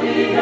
be